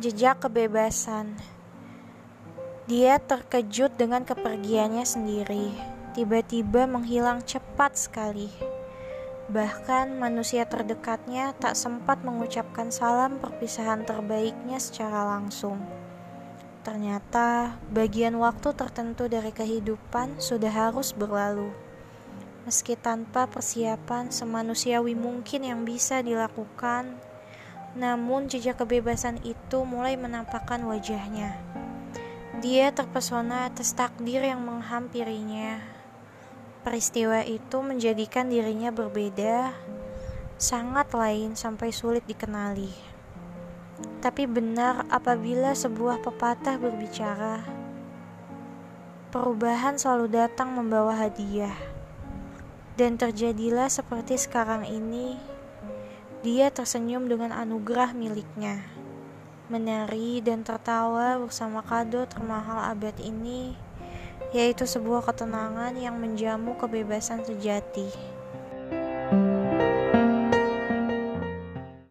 Jejak kebebasan. Dia terkejut dengan kepergiannya sendiri. Tiba-tiba menghilang cepat sekali. Bahkan manusia terdekatnya tak sempat mengucapkan salam perpisahan terbaiknya secara langsung. Ternyata bagian waktu tertentu dari kehidupan sudah harus berlalu. Meski tanpa persiapan semanusiawi mungkin yang bisa dilakukan, namun jejak kebebasan itu mulai menampakkan wajahnya. Dia terpesona atas takdir yang menghampirinya. Peristiwa itu menjadikan dirinya berbeda, sangat lain sampai sulit dikenali. Tapi benar apabila sebuah pepatah berbicara, perubahan selalu datang membawa hadiah. Dan terjadilah seperti sekarang ini, dia tersenyum dengan anugerah miliknya menari dan tertawa bersama kado termahal abad ini, yaitu sebuah ketenangan yang menjamu kebebasan sejati.